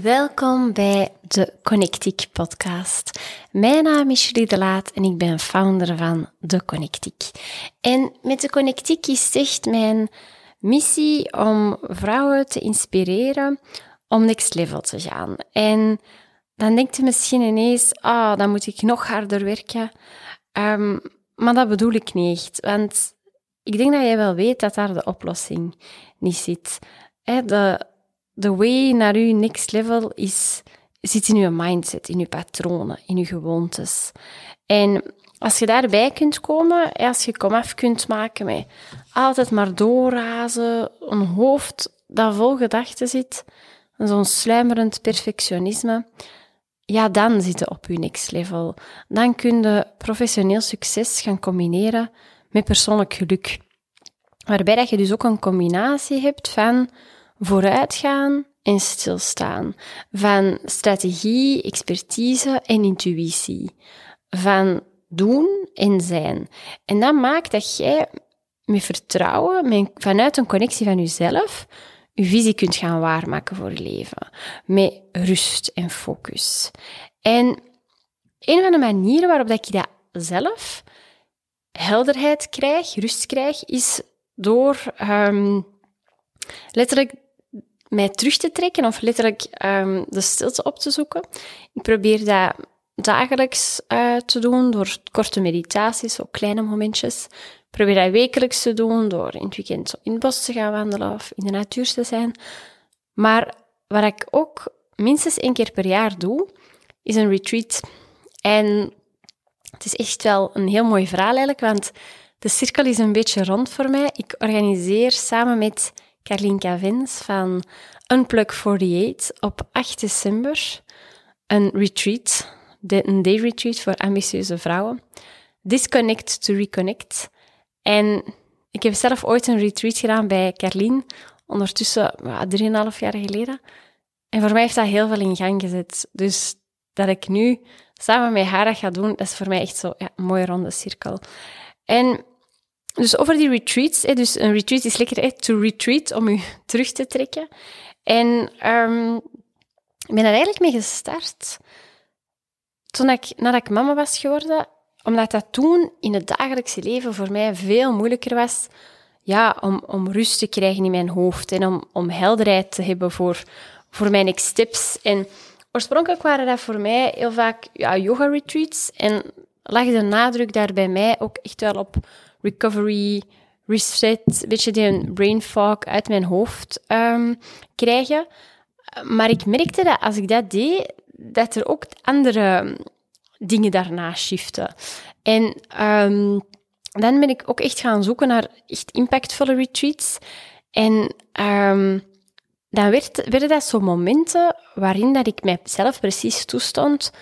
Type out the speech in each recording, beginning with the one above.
Welkom bij de Connectiek podcast. Mijn naam is Julie de Laat en ik ben founder van de Connectiek. En met de Connectiek is echt mijn missie om vrouwen te inspireren om next level te gaan. En dan denkt je misschien ineens, ah, dan moet ik nog harder werken. Um, maar dat bedoel ik niet want ik denk dat jij wel weet dat daar de oplossing niet zit. De, de way naar je next level is, zit in je mindset, in je patronen, in je gewoontes. En als je daarbij kunt komen, als je komaf kunt maken met altijd maar doorrazen, een hoofd dat vol gedachten zit, zo'n sluimerend perfectionisme, ja, dan zit je op je next level. Dan kun je professioneel succes gaan combineren met persoonlijk geluk. Waarbij dat je dus ook een combinatie hebt van vooruitgaan en stilstaan. Van strategie, expertise en intuïtie. Van doen en zijn. En dat maakt dat jij met vertrouwen, vanuit een connectie van jezelf, je visie kunt gaan waarmaken voor je leven. Met rust en focus. En een van de manieren waarop dat je dat zelf helderheid krijg, rust krijg, is door um, letterlijk mij terug te trekken of letterlijk um, de stilte op te zoeken. Ik probeer dat dagelijks uh, te doen door korte meditaties, ook kleine momentjes. Ik probeer dat wekelijks te doen door in het weekend in het bos te gaan wandelen of in de natuur te zijn. Maar wat ik ook minstens één keer per jaar doe, is een retreat. En het is echt wel een heel mooi verhaal eigenlijk, want de cirkel is een beetje rond voor mij. Ik organiseer samen met Carlien Cavins van Unplug 48 op 8 december een retreat, een day retreat voor ambitieuze vrouwen. Disconnect to reconnect. En ik heb zelf ooit een retreat gedaan bij Carlien, ondertussen 3,5 jaar geleden. En voor mij heeft dat heel veel in gang gezet. Dus dat ik nu samen met haar dat ga doen, is voor mij echt zo ja, mooie ronde cirkel. En dus over die retreats. dus een retreat is lekker hè, to retreat, om je terug te trekken. En um, ik ben er eigenlijk mee gestart toen ik, nadat ik mama was geworden, omdat dat toen in het dagelijkse leven voor mij veel moeilijker was ja, om, om rust te krijgen in mijn hoofd en om, om helderheid te hebben voor, voor mijn next steps. En oorspronkelijk waren dat voor mij heel vaak ja, yoga-retreats en lag de nadruk daar bij mij ook echt wel op recovery, reset, een beetje die brain fog uit mijn hoofd um, krijgen. Maar ik merkte dat als ik dat deed, dat er ook andere dingen daarna shiften. En um, dan ben ik ook echt gaan zoeken naar echt impactvolle retreats. En um, dan werd, werden dat zo momenten waarin dat ik mijzelf precies toestond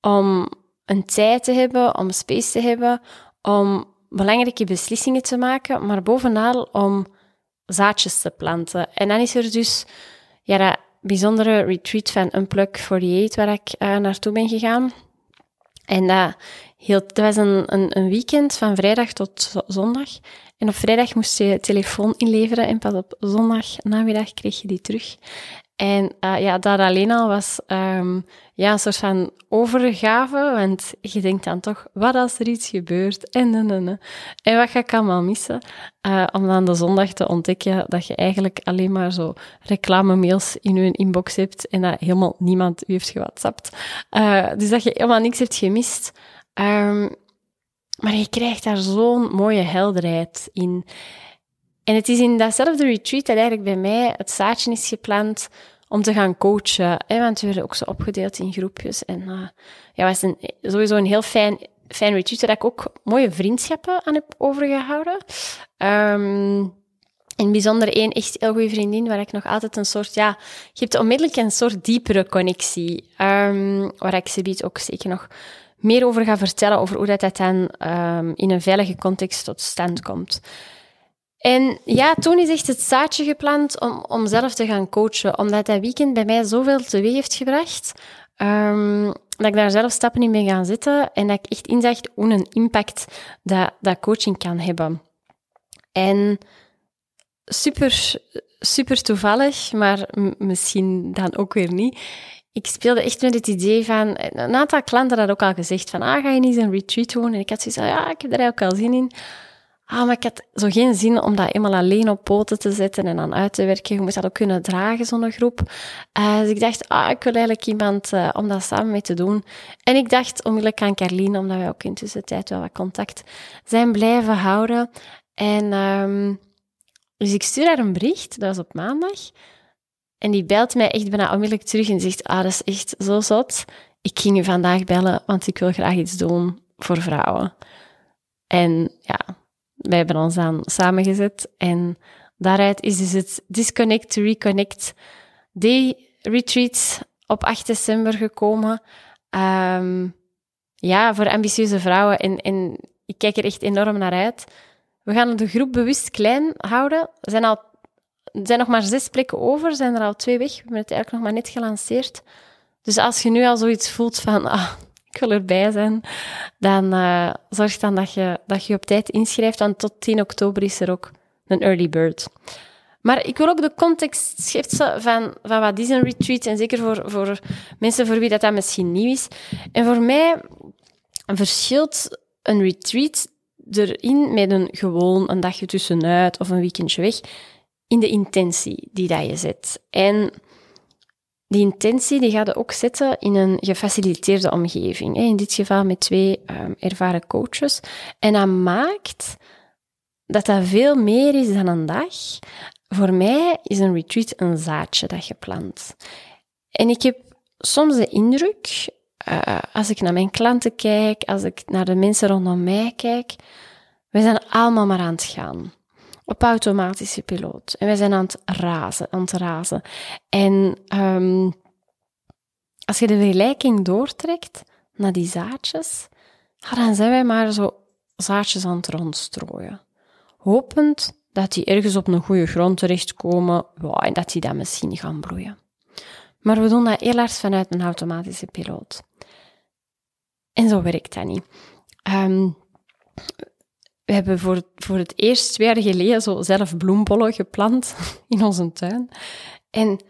om een tijd te hebben, om space te hebben, om belangrijke beslissingen te maken, maar bovenal om zaadjes te planten. En dan is er dus ja, dat bijzondere retreat van Unplug 48 waar ik uh, naartoe ben gegaan. En dat, hield, dat was een, een, een, weekend van vrijdag tot zondag. En op vrijdag moest je telefoon inleveren en pas op zondag namiddag kreeg je die terug. En uh, ja, dat alleen al was um, ja, een soort van overgave, want je denkt dan toch, wat als er iets gebeurt? En, en, en, en wat ga ik allemaal missen? Uh, om dan de zondag te ontdekken dat je eigenlijk alleen maar zo reclame-mails in je inbox hebt en dat helemaal niemand u heeft gewhatsappt. Uh, dus dat je helemaal niks hebt gemist. Um, maar je krijgt daar zo'n mooie helderheid in. En het is in datzelfde retreat dat eigenlijk bij mij het zaadje is geplant om te gaan coachen. Want we werden ook zo opgedeeld in groepjes. En uh, ja, was een, sowieso een heel fijn, fijn retreat, waar ik ook mooie vriendschappen aan heb overgehouden. Um, in bijzonder één echt heel goede vriendin, waar ik nog altijd een soort, ja, je hebt onmiddellijk een soort diepere connectie. Um, waar ik ze ook zeker nog meer over ga vertellen, over hoe dat, dat dan um, in een veilige context tot stand komt. En ja, toen is echt het zaadje geplant om, om zelf te gaan coachen, omdat dat weekend bij mij zoveel teweeg heeft gebracht, um, dat ik daar zelf stappen in ben gaan zetten en dat ik echt inzag hoe een impact dat, dat coaching kan hebben. En super, super toevallig, maar misschien dan ook weer niet. Ik speelde echt met het idee van... Een aantal klanten hadden ook al gezegd van... Ah, ga je niet een retreat doen? En ik had zoiets van... Ja, ik heb er eigenlijk al zin in. Ah, maar ik had zo geen zin om dat eenmaal alleen op poten te zetten en dan uit te werken. Je moet dat ook kunnen dragen, zo'n groep. Uh, dus ik dacht, ah, ik wil eigenlijk iemand uh, om dat samen mee te doen. En ik dacht onmiddellijk aan Carlien, omdat wij ook in tussentijd wel wat contact zijn blijven houden. En um, dus ik stuur haar een bericht, dat was op maandag. En die belt mij echt bijna onmiddellijk terug en zegt, ah, dat is echt zo zot. Ik ging u vandaag bellen, want ik wil graag iets doen voor vrouwen. En ja, wij hebben ons dan samengezet. En daaruit is dus het Disconnect Reconnect Day Retreat op 8 december gekomen. Um, ja, voor ambitieuze vrouwen. En, en ik kijk er echt enorm naar uit. We gaan de groep bewust klein houden. Er zijn, al, er zijn nog maar zes plekken over, er zijn er al twee weg. We hebben het eigenlijk nog maar net gelanceerd. Dus als je nu al zoiets voelt van, ah, ik wil erbij zijn, dan uh, zorg dan dat je, dat je op tijd inschrijft, want tot 10 oktober is er ook een early bird. Maar ik wil ook de context schetsen van, van wat is een retreat, en zeker voor, voor mensen voor wie dat, dat misschien nieuw is. En voor mij verschilt een retreat erin met een gewoon een dagje tussenuit of een weekendje weg, in de intentie die dat je zet. En die intentie die gaat ook zetten in een gefaciliteerde omgeving. In dit geval met twee ehm, ervaren coaches. En dat maakt dat dat veel meer is dan een dag. Voor mij is een retreat een zaadje dat je plant. En ik heb soms de indruk, uh, als ik naar mijn klanten kijk, als ik naar de mensen rondom mij kijk, we zijn allemaal maar aan het gaan op automatische piloot. En wij zijn aan het razen, aan het. En um, als je de vergelijking doortrekt naar die zaadjes, dan zijn wij maar zo zaadjes aan het rondstrooien. Hopend dat die ergens op een goede grond terechtkomen wow, en dat die dan misschien gaan bloeien. Maar we doen dat heel vanuit een automatische piloot. En zo werkt dat niet. Um, we hebben voor, voor het eerst twee jaar geleden zo zelf bloembollen geplant in onze tuin. En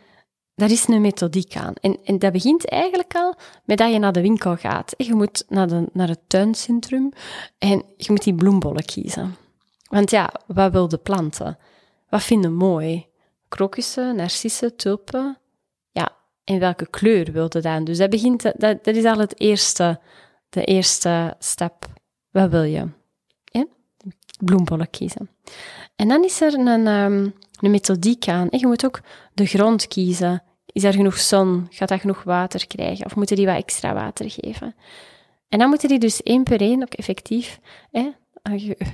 daar is een methodiek aan. En, en dat begint eigenlijk al met dat je naar de winkel gaat. Je moet naar, de, naar het tuincentrum en je moet die bloembollen kiezen. Want ja, wat wil de planten? Wat vinden mooi? Krokussen, narcissen, tulpen. Ja, en welke kleur wil je dan? Dus dat, begint, dat, dat is al het eerste, de eerste stap. Wat wil je? Bloembollen kiezen. En dan is er een, um, een methodiek aan. Je moet ook de grond kiezen. Is er genoeg zon? Gaat dat genoeg water krijgen? Of moeten die wat extra water geven? En dan moeten die dus één per één ook effectief hè,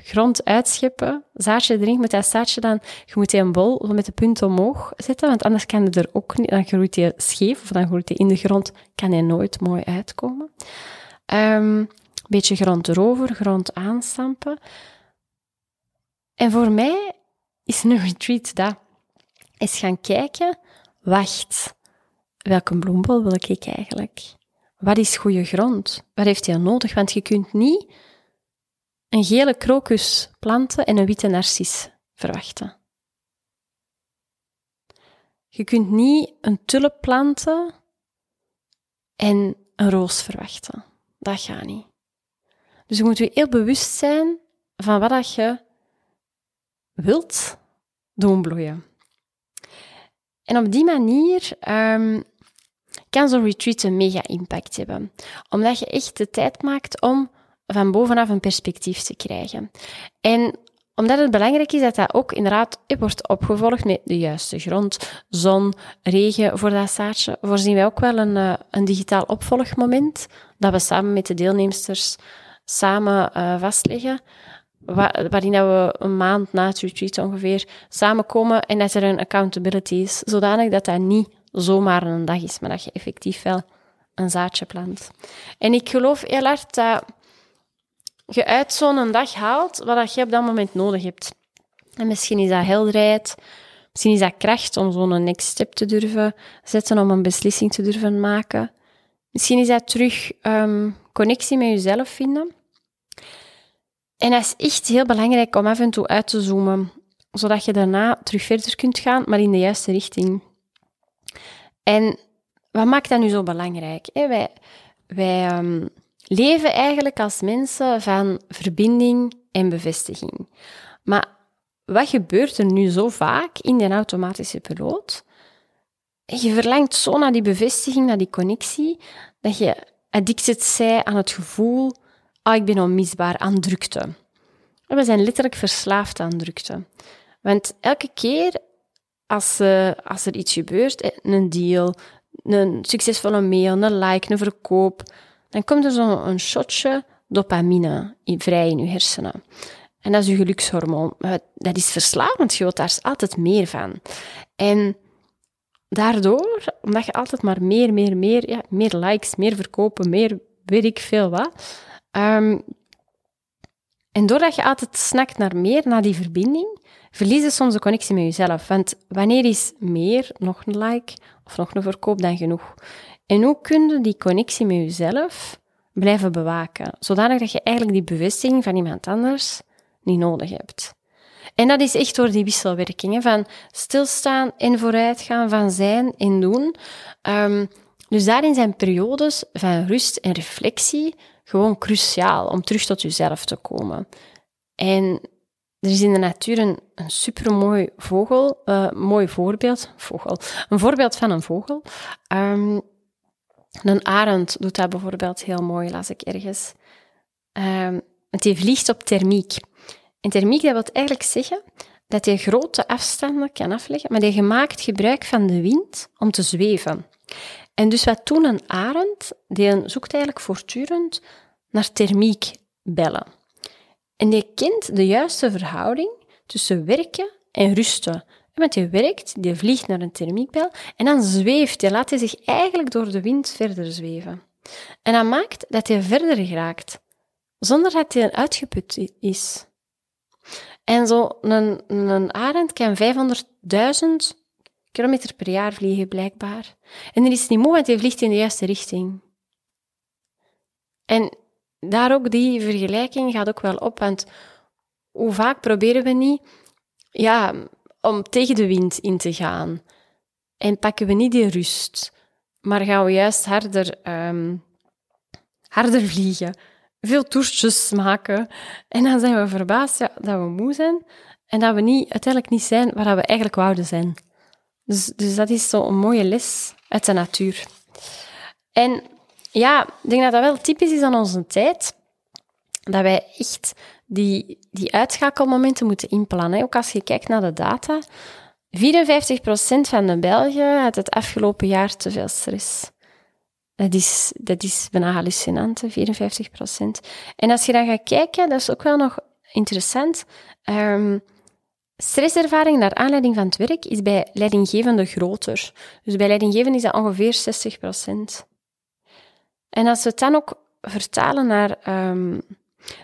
grond uitscheppen, zaadje erin, moet dat zaadje dan, je moet die een bol met de punt omhoog zetten, want anders kan het er ook niet, dan groeit hij scheef, of dan groeit hij in de grond, kan hij nooit mooi uitkomen. Um, beetje grond erover, grond aanstampen. En voor mij is een retreat dat. Is gaan kijken, wacht, welke bloembol wil ik eigenlijk? Wat is goede grond? Wat heeft hij nodig? Want je kunt niet een gele krokus planten en een witte narcis verwachten. Je kunt niet een tulp planten en een roos verwachten. Dat gaat niet. Dus je moet je heel bewust zijn van wat je wilt doen bloeien. En op die manier um, kan zo'n retreat een mega impact hebben. Omdat je echt de tijd maakt om van bovenaf een perspectief te krijgen. En omdat het belangrijk is dat dat ook inderdaad wordt opgevolgd met de juiste grond, zon, regen voor dat zaadje, voorzien wij ook wel een, eh, een digitaal opvolgmoment dat we samen met de deelnemsters samen uh, vastleggen waarin we een maand na het retreat ongeveer samenkomen en dat er een accountability is, zodanig dat dat niet zomaar een dag is, maar dat je effectief wel een zaadje plant. En ik geloof heel hard dat je uit zo'n dag haalt wat je op dat moment nodig hebt. En misschien is dat helderheid, misschien is dat kracht om zo'n next step te durven zetten, om een beslissing te durven maken. Misschien is dat terug um, connectie met jezelf vinden. En dat is echt heel belangrijk om af en toe uit te zoomen zodat je daarna terug verder kunt gaan, maar in de juiste richting. En wat maakt dat nu zo belangrijk? Wij, wij ehm, leven eigenlijk als mensen van verbinding en bevestiging. Maar wat gebeurt er nu zo vaak in die automatische piloot? Je verlangt zo naar die bevestiging, naar die connectie, dat je addicted bent aan het gevoel, ah, ik ben onmisbaar, aan drukte. we zijn letterlijk verslaafd aan drukte. Want elke keer als, uh, als er iets gebeurt, een deal, een succesvolle mail, een like, een verkoop, dan komt er zo'n shotje dopamine vrij in je hersenen. En dat is je gelukshormoon. Dat is verslavend, je wilt daar altijd meer van. En daardoor, omdat je altijd maar meer, meer, meer, ja, meer likes, meer verkopen, meer weet ik veel wat. Um, en doordat je altijd snakt naar meer, naar die verbinding, verlies je soms de connectie met jezelf. Want wanneer is meer, nog een like of nog een verkoop dan genoeg? En hoe kun je die connectie met jezelf blijven bewaken, zodanig dat je eigenlijk die bevestiging van iemand anders niet nodig hebt? En dat is echt door die wisselwerking, van stilstaan en vooruitgaan, van zijn en doen. Um, dus daarin zijn periodes van rust en reflectie gewoon cruciaal om terug tot jezelf te komen. En er is in de natuur een, een supermooi vogel, uh, mooi voorbeeld, vogel, een voorbeeld van een vogel. Um, een arend doet dat bijvoorbeeld heel mooi, las ik ergens. Um, die vliegt op thermiek. En thermiek, dat wil eigenlijk zeggen dat je grote afstanden kan afleggen, maar die maakt gebruik van de wind om te zweven. En dus wat doen een arend? Die zoekt eigenlijk voortdurend naar thermiek bellen. En die kent de juiste verhouding tussen werken en rusten. Want je werkt, die vliegt naar een thermiekbel en dan zweeft hij, laat hij zich eigenlijk door de wind verder zweven. En dat maakt dat hij verder geraakt, zonder dat hij uitgeput is. En zo een, een arend kan 500.000 kilometer per jaar vliegen, blijkbaar. En er is niet moe, want hij vliegt in de juiste richting. En daar ook die vergelijking gaat ook wel op, want hoe vaak proberen we niet ja, om tegen de wind in te gaan? En pakken we niet die rust, maar gaan we juist harder, um, harder vliegen, veel toertjes maken. En dan zijn we verbaasd ja, dat we moe zijn en dat we niet, uiteindelijk niet zijn waar we eigenlijk wouden zijn. Dus, dus dat is zo'n mooie les uit de natuur. En ja, ik denk dat dat wel typisch is aan onze tijd. Dat wij echt die, die uitschakelmomenten moeten inplannen. Ook als je kijkt naar de data. 54% van de Belgen had het afgelopen jaar te veel stress. Dat is, dat is bijna hallucinant, 54%. En als je dan gaat kijken, dat is ook wel nog interessant. Um, Stresservaring naar aanleiding van het werk is bij leidinggevende groter. Dus bij leidinggevende is dat ongeveer 60%. En als we het dan ook vertalen naar, um,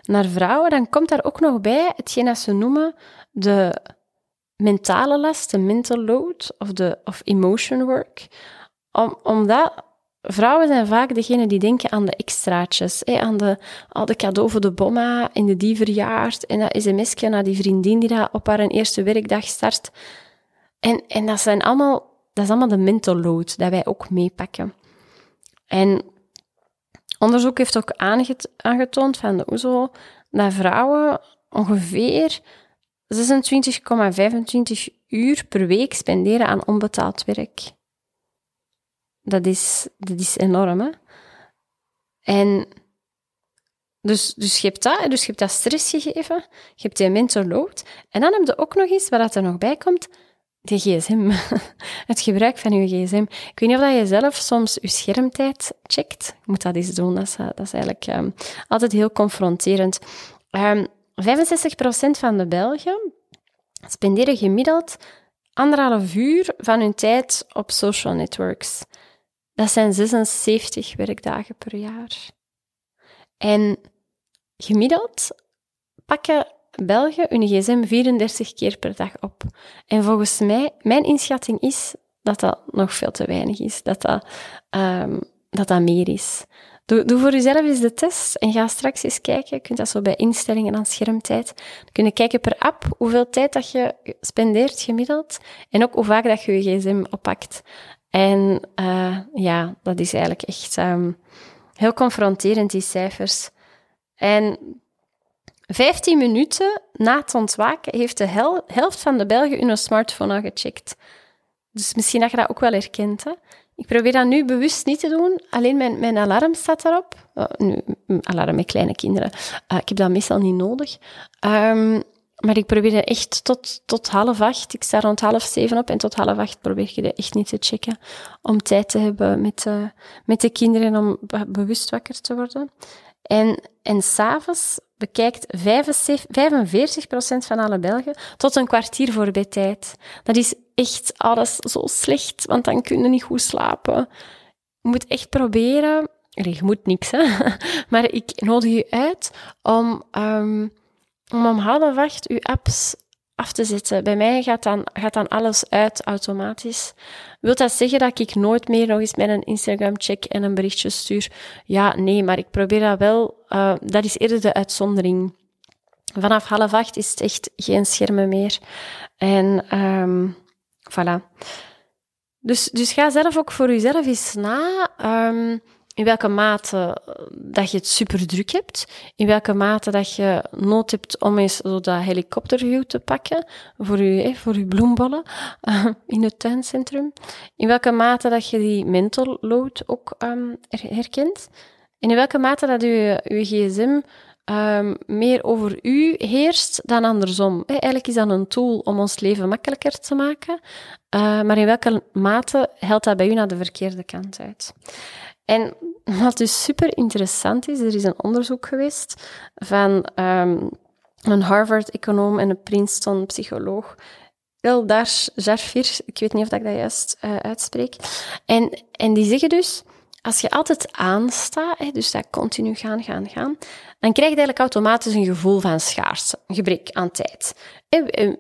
naar vrouwen, dan komt daar ook nog bij hetgeen dat ze noemen de mentale last, de mental load of, de, of emotion work. Om, omdat vrouwen zijn vaak degene die denken aan de extraatjes, hè, aan de, al de cadeau voor de bomma in de die verjaard en dat sms'je naar die vriendin die dat op haar eerste werkdag start. En, en dat, zijn allemaal, dat is allemaal de mental load dat wij ook meepakken. En onderzoek heeft ook aangetoond van de OESO dat vrouwen ongeveer 26,25 uur per week spenderen aan onbetaald werk. Dat is, dat is enorm, hè? En dus, dus je hebt dat, dus je hebt dat stress gegeven, je hebt die load, en dan heb je ook nog eens, wat er nog bij komt, de gsm. Het gebruik van je gsm. Ik weet niet of je zelf soms je schermtijd checkt. Je moet dat eens doen, dat is, dat is eigenlijk um, altijd heel confronterend. Um, ehm, 65% van de Belgen spenderen gemiddeld anderhalf uur van hun tijd op social networks. Dat zijn 76 werkdagen per jaar. En gemiddeld pakken Belgen hun gsm 34 keer per dag op. En volgens mij, mijn inschatting is dat dat nog veel te weinig is. Dat dat, um, dat, dat meer is. Doe, doe voor jezelf eens de test en ga straks eens kijken. Je kunt dat zo bij instellingen aan schermtijd. Dan kun je kijken per app hoeveel tijd dat je spendeert gemiddeld. En ook hoe vaak dat je je gsm oppakt. En uh, ja, dat is eigenlijk echt um, heel confronterend, die cijfers. En 15 minuten na het ontwaken heeft de hel helft van de Belgen hun smartphone al gecheckt. Dus misschien dat je dat ook wel herkent. Hè? Ik probeer dat nu bewust niet te doen. Alleen mijn, mijn alarm staat daarop. Uh, nu, alarm met kleine kinderen. Uh, ik heb dat meestal niet nodig. Um, maar ik probeer echt tot, tot half acht. Ik sta rond half zeven op en tot half acht probeer je echt niet te checken. Om tijd te hebben met de, met de kinderen om bewust wakker te worden. En, en s'avonds bekijkt 45% van alle Belgen tot een kwartier voor bedtijd. Dat is echt alles zo slecht, want dan kun je niet goed slapen. Je moet echt proberen... je moet niks, hè. Maar ik nodig je uit om... Um, om om half acht uw apps af te zetten. Bij mij gaat dan, gaat dan alles uit automatisch. Wil dat zeggen dat ik nooit meer nog eens met een Instagram check en een berichtje stuur? Ja, nee, maar ik probeer dat wel. Uh, dat is eerder de uitzondering. Vanaf half acht is het echt geen schermen meer. En um, voilà. Dus, dus ga zelf ook voor jezelf eens na. Um, in welke mate dat je het super druk hebt, in welke mate dat je nood hebt om eens zo dat helikopterview te pakken voor je, voor je bloembollen uh, in het tuincentrum, in welke mate dat je die mental load ook um, herkent, en in welke mate dat je, je gsm um, meer over u heerst dan andersom. Eigenlijk is dat een tool om ons leven makkelijker te maken, uh, maar in welke mate helpt dat bij u naar de verkeerde kant uit? En wat dus super interessant is, er is een onderzoek geweest van um, een Harvard-econoom en een Princeton-psycholoog. Eldar Jarfir, ik weet niet of ik dat juist uh, uitspreek. En, en die zeggen dus, als je altijd aanstaat, dus dat continu gaan, gaan, gaan, dan krijg je eigenlijk automatisch een gevoel van schaarste, een gebrek aan tijd.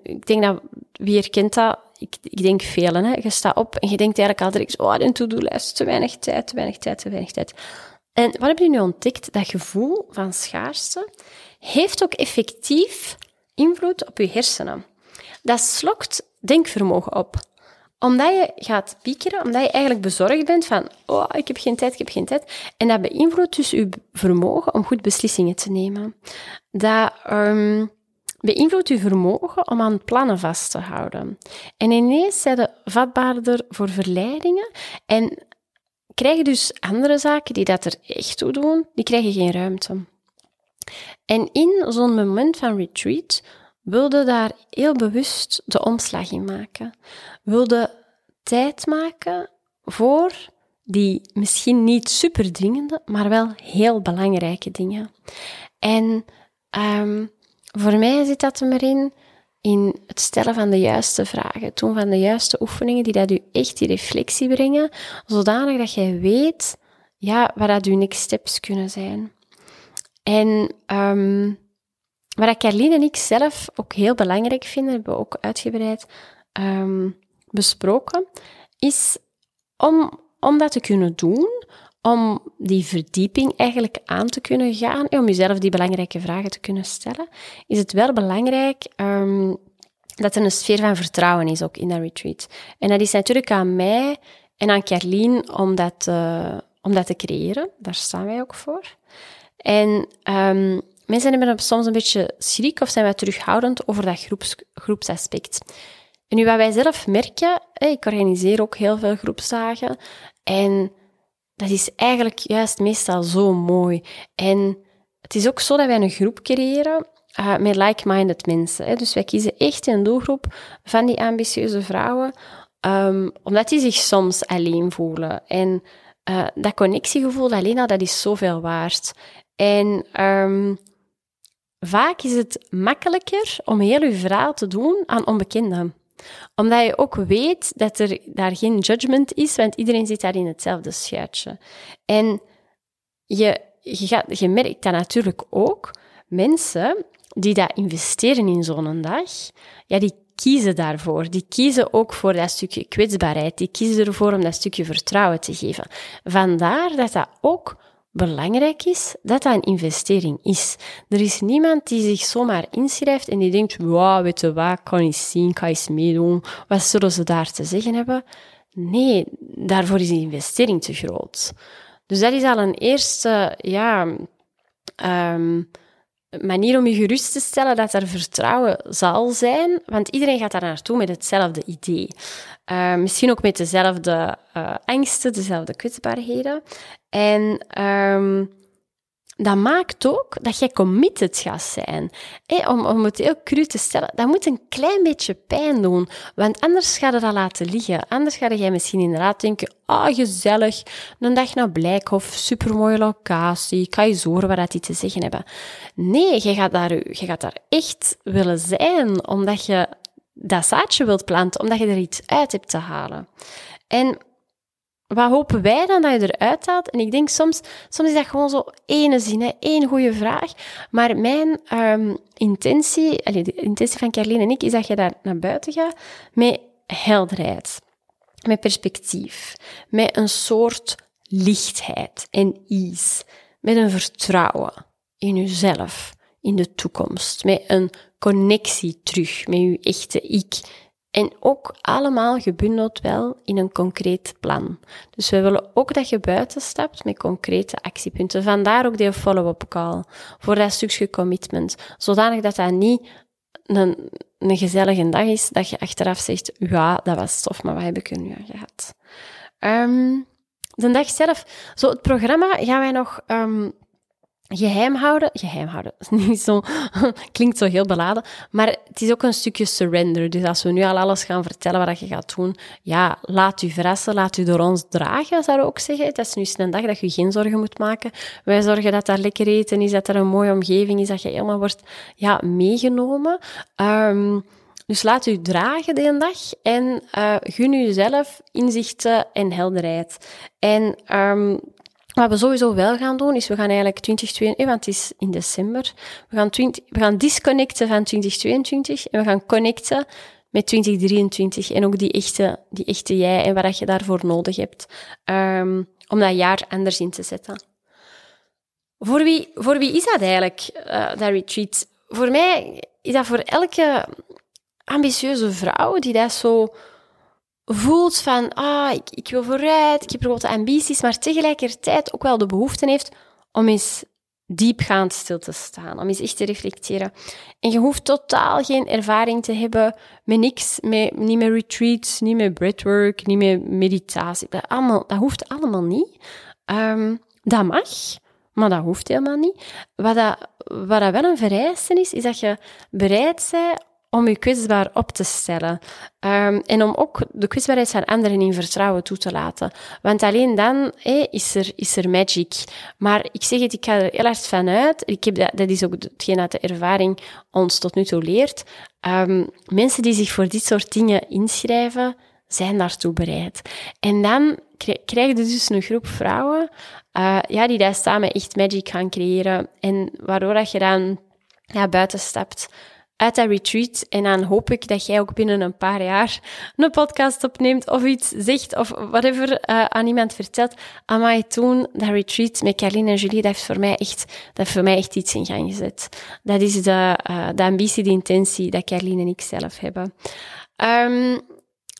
Ik denk dat, wie herkent dat? Ik, ik denk velen. Hè. Je staat op en je denkt eigenlijk altijd, oh, een to-do-lijst, te weinig tijd, te weinig tijd, te weinig tijd. En wat heb je nu ontdekt? Dat gevoel van schaarste heeft ook effectief invloed op je hersenen. Dat slokt denkvermogen op omdat je gaat piekeren, omdat je eigenlijk bezorgd bent van, oh, ik heb geen tijd, ik heb geen tijd. En dat beïnvloedt dus je vermogen om goed beslissingen te nemen. Dat um, beïnvloedt je vermogen om aan plannen vast te houden. En ineens zijn je vatbaarder voor verleidingen en krijg je dus andere zaken die dat er echt toe doen, die krijgen geen ruimte. En in zo'n moment van retreat wilde daar heel bewust de omslag in maken. Wilde tijd maken voor die misschien niet super dringende, maar wel heel belangrijke dingen. En um, voor mij zit dat erin in het stellen van de juiste vragen, doen van de juiste oefeningen die dat u echt die reflectie brengen, zodanig dat jij weet ja, wat dat uw next steps kunnen zijn. En um, wat Carlien en ik zelf ook heel belangrijk vinden, hebben we ook uitgebreid um, besproken, is om, om dat te kunnen doen, om die verdieping eigenlijk aan te kunnen gaan, en om jezelf die belangrijke vragen te kunnen stellen, is het wel belangrijk um, dat er een sfeer van vertrouwen is ook in dat retreat. En dat is natuurlijk aan mij en aan Carlien om dat, uh, om dat te creëren. Daar staan wij ook voor. En um, mensen hebben soms een beetje schrik of zijn wij terughoudend over dat groeps, groepsaspect. En nu wat wij zelf merken, ik organiseer ook heel veel groepsdagen en dat is eigenlijk juist meestal zo mooi. En het is ook zo dat wij een groep creëren uh, met like-minded mensen. Dus wij kiezen echt een doelgroep van die ambitieuze vrouwen, um, omdat die zich soms alleen voelen. En uh, dat connectiegevoel alleen al, dat is zoveel waard. En um, Vaak is het makkelijker om heel je verhaal te doen aan onbekenden omdat je ook weet dat er daar geen judgment is, want iedereen zit daar in hetzelfde schuitje. En je, je, gaat, merkt dat natuurlijk ook. Mensen die dat investeren in zo'n dag, ja, die kiezen daarvoor. Die kiezen ook voor dat stukje kwetsbaarheid. Die kiezen ervoor om dat stukje vertrouwen te geven. Vandaar dat dat ook belangrijk is, dat dat een investering is. Er is niemand die zich zomaar inschrijft en die denkt, wow, weet je wat, kan eens zien, ga eens meedoen. Wat zullen ze daar te zeggen hebben? Nee, daarvoor is die investering te groot. Dus dat is al een eerste, ja, um, manier om je gerust te stellen dat er vertrouwen zal zijn, want iedereen gaat daar naartoe met hetzelfde idee. Uh, misschien ook met dezelfde uh, angsten, dezelfde kwetsbaarheden. En um, dat maakt ook dat jij committed gaat zijn. om, om het heel cru te stellen, dat moet een klein beetje pijn doen, want anders ga je dat laten liggen. Anders ga jij misschien inderdaad denken, ah, oh, gezellig, een dag naar Blijkhof, supermooie locatie, ik ga je horen wat die te zeggen hebben. Nee, je gaat, daar, je gaat daar echt willen zijn, omdat je dat zaadje wilt planten, omdat je er iets uit hebt te halen. En wat hopen wij dan dat je eruit haalt? En ik denk soms, soms is dat gewoon zo ene zin, hè, één goede vraag. Maar mijn um, intentie, de intentie van Carlien en ik, is dat je daar naar buiten gaat met helderheid, met perspectief, met een soort lichtheid en ease, met een vertrouwen in jezelf, in de toekomst, met een connectie terug met je echte ik en ook allemaal gebundeld wel in een concreet plan. Dus we willen ook dat je buiten stapt met concrete actiepunten. Vandaar ook die follow-up call, voor dat stukje commitment. Zodanig dat dat niet een, een gezellige dag is, dat je achteraf zegt, ja, dat was tof, maar wat heb ik er nu aan gehad? Um, de dag zelf, zo het programma gaan wij nog um, geheim houden. Houden, niet zo, klinkt zo heel beladen. Maar het is ook een stukje surrender. Dus als we nu al alles gaan vertellen wat je gaat doen, ja, laat u verrassen, laat u door ons dragen, zou ik ook zeggen. Het is nu een dag dat je geen zorgen moet maken. Wij zorgen dat daar lekker eten is, dat er een mooie omgeving is, dat je helemaal wordt ja, meegenomen. Um, dus laat u dragen die dag en uh, gun u zelf inzichten en helderheid. En um, wat we sowieso wel gaan doen, is we gaan eigenlijk 2022, eh, want het is in december, we gaan, 20, we gaan disconnecten van 2022 en we gaan connecten met 2023 en ook die echte, die echte jij en wat je daarvoor nodig hebt um, om dat jaar anders in te zetten. Voor wie, voor wie is dat eigenlijk, uh, dat retreat? Voor mij is dat voor elke ambitieuze vrouw die dat zo voelt van, ah, ik, ik wil vooruit, ik heb grote ambities, maar tegelijkertijd ook wel de behoefte heeft om eens diepgaand stil te staan, om eens echt te reflecteren. En je hoeft totaal geen ervaring te hebben met niks, met, niet met retreats, niet met breathwork, niet met meditatie. Dat, allemaal, dat hoeft allemaal niet. Um, dat mag, maar dat hoeft helemaal niet. Wat, dat, wat dat wel een vereiste is, is dat je bereid bent om je kwetsbaar op te stellen. Um, en om ook de kwetsbaarheid van anderen in vertrouwen toe te laten. Want alleen dan is, er, is er magic. Maar ik zeg het, ik ga er heel hard van uit. Ik heb dat, dat is ook hetgeen uit de ervaring ons tot nu toe leert. Um, mensen die zich voor dit soort dingen inschrijven, zijn daartoe bereid. En dan krijg je dus een groep vrouwen uh, ja, die daar samen echt magic gaan creëren. En waardoor dat je dan ja, buiten stapt uit dat retreat. En dan hoop ik dat jij ook binnen een paar jaar een podcast opneemt of iets zegt of whatever uh, aan iemand vertelt. Amai, toen, dat retreat met Carline en Julie, dat heeft voor mij echt, dat voor mij echt iets in gang gezet. Dat is de, uh, de ambitie, de intentie dat Carline en ik zelf hebben. Um,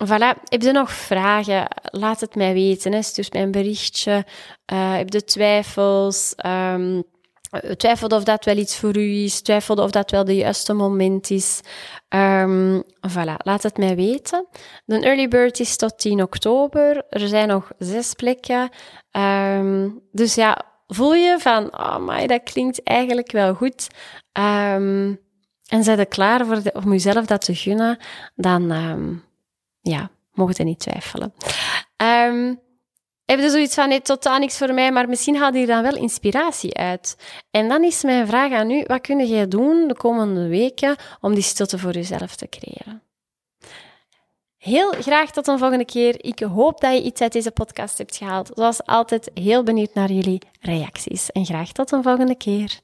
Voilà, heb je nog vragen? Laat het mij weten. Hè. Stuur mij een berichtje. Uh, heb je twijfels? Um, eh, twijfelde of dat wel iets voor u is, twijfelde of dat wel de juiste moment is. Um, voilà, laat het mij weten. De early bird is tot 10 oktober. Er zijn nog zes plekken. Um, dus ja, voel je van, oh my, dat klinkt eigenlijk wel goed. Um, en zijn er klaar voor om jezelf dat te gunnen, dan ja, mogen je niet twijfelen. Um, heb je zoiets van, nee, totaal niks voor mij, maar misschien haal je dan wel inspiratie uit. En dan is mijn vraag aan u, wat kun jij doen de komende weken om die stilte voor jezelf te creëren? Heel graag tot een volgende keer. Ik hoop dat je iets uit deze podcast hebt gehaald. Zoals altijd, heel benieuwd naar jullie reacties. En graag tot een volgende keer.